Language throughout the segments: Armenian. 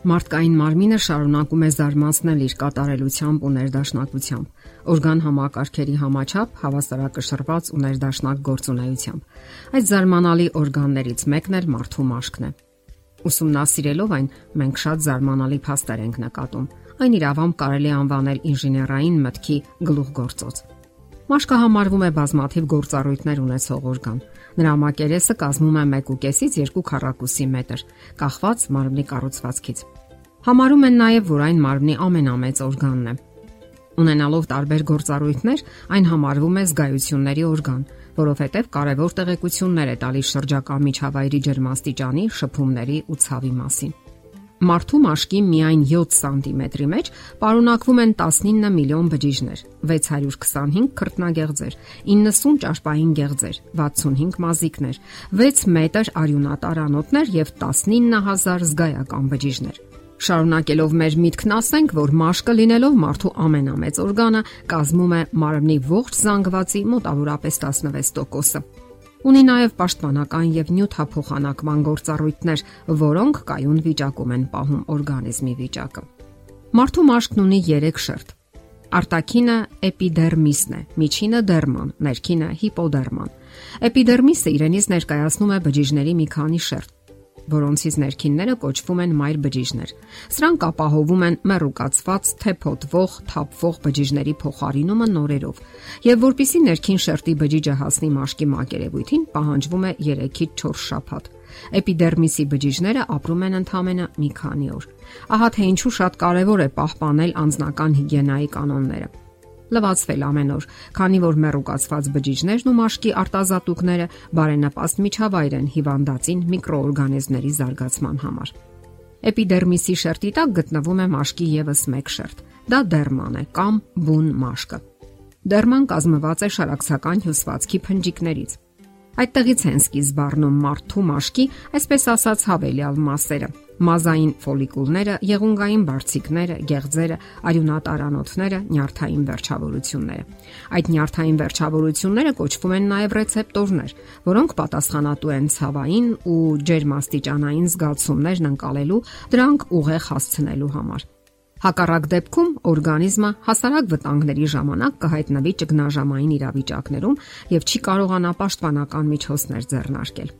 Մարդկային մարմինը շարունակում է զարմացնել իր կատարելությամբ ու ներդաշնակությամբ, օրգան համակարգերի համաչափ հավասարակշռված ու ներդաշնակ գործունեությամբ։ Այդ զարմանալի օրգաններից մեկն էլ մարդու մաշկն է։ Ուսումնասիրելով այն, մենք շատ զարմանալի փաստեր ենք նկատում։ Այն իրավամբ կարելի անվանել ինժեներային մտքի գլուխգործոց։ Մաշկը համարվում է բազմաթիվ գործառույթներ ունեցող օրգան։ Նրա մակերեսը կազմում է 1.5-ից 2 քառակուսի մետր, կախված մարմնի կառուցվածքից։ Համարում են նաև, որ այն մարմնի ամենամեծ օրգանն է։ Ունենալով տարբեր գործառույթներ, այն համարվում է զգայությունների օրգան, որովհետև կարևոր տեղեկություններ է տալիս շրջակա միջավայրի ջերմաստիճանի, շփումների ու ցավի մասին։ Մարդու մաշկի միայն 7 սանտիմետրի մեջ պարունակվում են 19 միլիոն բջիջներ, 625 քրտնագեղձեր, 90 ճաշպային գեղձեր, 65 մազիկներ, 6 մետր արյունատար անոթներ եւ 19000 զգայական բջիջներ։ Շարունակելով մեր միտքն ասենք, որ մաշկը լինելով մարդու ամենամեծ օրգանը, կազմում է մարմնի ողջ զանգվածի մոտավորապես 16%-ը։ Ունի նաև պաշտպանական եւ նյութափոխանակման գործառույթներ, որոնք կայուն վիճակում են պահում օրգանիզմի վիճակը։ Մարդու մաշկն ունի 3 շերտ։ Արտաքինը էպիդերմիսն է, միջինը դերման, ներքինը հիպոդերման։ Էպիդերմիսը իրենից ներկայացնում է բջիջների մի քանի շերտ որոնցից ներքինները կոչվում են մայր բջիջներ։ Սրանք ապահովում են մեռուկացված, թեփոտվող, թափվող բջիջների փոխարինումը նորերով։ Եվ որpիսի ներքին շերտի բջիջը հասնի մաշկի մակերևույթին, պահանջվում է 3-ից 4 շաբաթ։ Էպիդերմիսի բջիջները ապրում են ընդամենը մի քանի օր։ Ահա թե ինչու շատ կարևոր է պահպանել անձնական հիգիենայի կանոնները լվացվել ամեն օր, քանի որ մեռուկացված բջիջներն ու մաշկի արտազատուկները բարենպաստ միջավայր են հիվանդացին միկրոօրգանիզմների զարգացման համար։ Էպիդերմիսի շերտի տակ գտնվում է մաշկի եւս մեկ շերտ։ Դա դերման է կամ բուն մաշկը։ Դերման կազմված է շարակցական հյուսվածքի փնջիկներից։ Այդտեղից են սկիզբ առնում մարդու մաշկի, այսպես ասած, հավելյալ մասերը՝ մազային ֆոլիկուլները, եղունգային բարձիկները, գեղձերը, արյունատարանոթները, նյարդային վերջավորությունները։ Այդ նյարդային վերջավորությունները կոչվում են նաև ռեցեպտորներ, որոնք պատասխանատու են ցավային ու ջերմաստիճանային զգացումներն ընկալելու, դրանք ուղեղ հասցնելու համար։ Հակառակ դեպքում օրգանիզմը հասարակ վտանգների ժամանակ կհայտնվի ճգնաժամային իրավիճակներում եւ չի կարողանա պաշտպանական միջոցներ ձեռնարկել։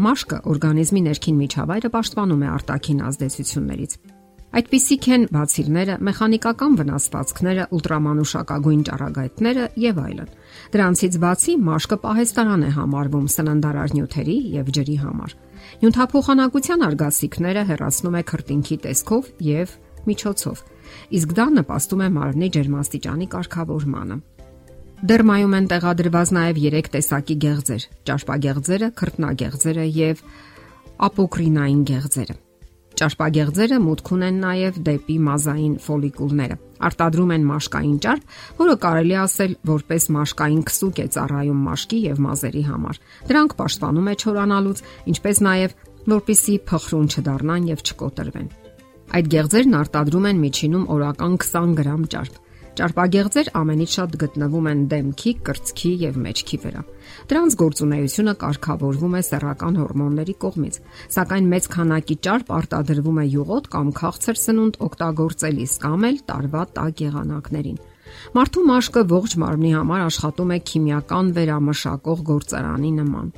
Մաշկը օրգանիզմի ներքին միջավայրը պաշտպանում է արտաքին ազդեցություններից։ Այդպիսիք են բացիլները, մեխանիկական վնասվածքները, ուլտրամանուշակագույն ճառագայթները եւ այլն։ Դրանցից բացի մաշկը պահեստարան է համարվում սննդարար նյութերի եւ ջրի համար։ Նյութափոխանակության արգասիքները հեռացնում է քրտինքի տեսքով եւ միջոցով։ Իսկ դա նպաստում է մարմնի ջերմաստիճանի կարգավորմանը։ Դերմայում են տեղադրված նաև 3 տեսակի գեղձեր՝ ճարպագեղձերը, քրտնագեղձերը եւ ապոկրինային գեղձերը։ Ճարպագեղձերը մուտք ունեն նաև դեպի մազային ֆոլիկուլները։ Արտադրում են մաշկային ճարպ, որը կարելի ասել որպես մաշկային քսուկ է ծառայում մաշկի եւ մազերի համար։ Դրանք պաշտպանում է չորանալուց, ինչպես նաև որպիսի փխրուն չդառնան եւ չկոտրվեն։ Այդ գեղձերն արտադրում են միջինում օրական 20 գրամ ճարպ Ճարպագեղձեր ամենից շատ գտնվում են դեմքի, կրծքի եւ մեջքի վրա։ Դրանց գործունեությունը կարգավորվում է սեռական հորմոնների կողմից, սակայն մեծ քանակի ճարպ արտադրվում է յուղոտ կամ քաղցր սնունդ օգտագործելիս կամ էլ տարվա տաք եղանակներին։ Մարդու մաշկը ողջ մարմնի համար աշխատում է քիմիական վերամշակող գործարանի նման։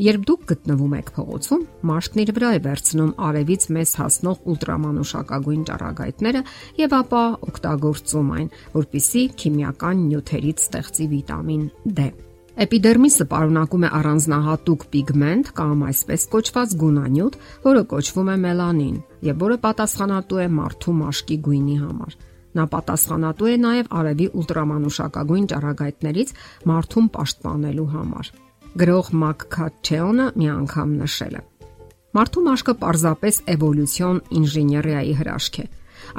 Երբ դուք գտնվում եք փողոցում, մաշկն իր վրա է վերցնում արևից մեզ հասնող ուլտրամանուշակագույն ճառագայթները եւ ապա օգտագործում այն, որpիսի քիմիական նյութերից ստեղծի վիտամին D։ Էպիդերմիսը պարունակում է առանձնահատուկ պիգմենտ կամ այսպես կոչված գունանյութ, որը կոչվում է մելանին եւ որը պատասխանատու է մարդու մաշկի գույնի համար։ Նա պատասխանատու է նաև արևի ուլտրամանուշակագույն ճառագայթներից մարդուն պաշտպանելու համար գրող Մակքաչեոնը մի անգամ նշել է. Մարդու մաշկը պարզապես էվոլյուցիոն ինժեներիայի հրաշք է։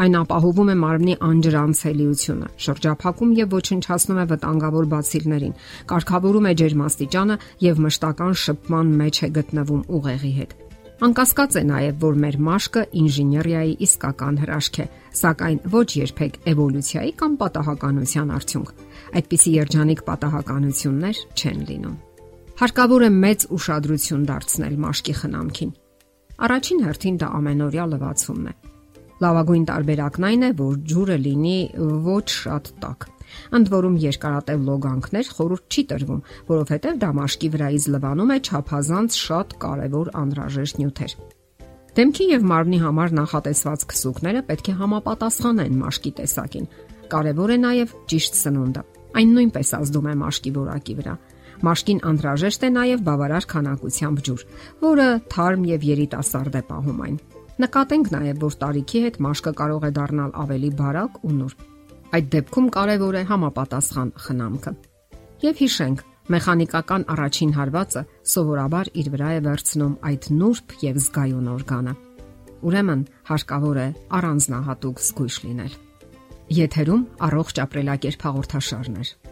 Այն ապահովում է մարմնի անջրանցելիությունը, շրջափակում եւ ոչնչացնում է վտանգավոր բացիլներին, կարգավորում է ջերմաստիճանը եւ մշտական շփման մեջ է գտնվում ուղեղի հետ։ Անկասկած է նաև, որ մեր մաշկը ինժեներիայի իսկական հրաշք է, սակայն ոչ երբեք էվոլյուցիայի կամ պատահականության արդյունք։ Այդպիսի երջանիկ պատահականություններ չեն լինում հարկավոր է մեծ ուշադրություն դարձնել մաշկի խնամքին։ Առաջին հերթին դա ամենօրյա լվացումն է։ Լավագույն տարբերակն այն է, որ ջուրը լինի ոչ շատ տաք։ Ընդ որում երկարատև լոգանքներ խորուրդ չի տրվում, որովհետև դա մաշկի վրայից լվանում է չափազանց շատ կարևոր անհրաժեշտ նյութեր։ Դեմքի եւ մարմնի համար նախատեսված քսուկները պետք է համապատասխանեն մաշկի տեսակին։ Կարևոր է նաեւ ճիշտ սնունդը։ Այն նույնպես ազդում է մաշկի որակի վրա։ Մաշկին անհրաժեշտ է նաև բավարար քանակությամբ ջուր, որը թարմ եւ երիտասարդ է պահում այն։ Նկատենք նաև, որ տարիքի հետ մաշկը կարող է դառնալ ավելի բարակ ու նուրբ։ Այդ դեպքում կարևոր է համապատասխան խնամքը։ Եվ հիշենք, մեխանիկական առաջին հարվածը սովորաբար իր վրա է վերցնում այդ նուրբ եւ զգայուն օրգանը։ Ուրեմն հարկավոր է առանձնահատուկ զգույշ լինել։ Եթերում առողջ ապրելակերպ հաղորդաշարներ։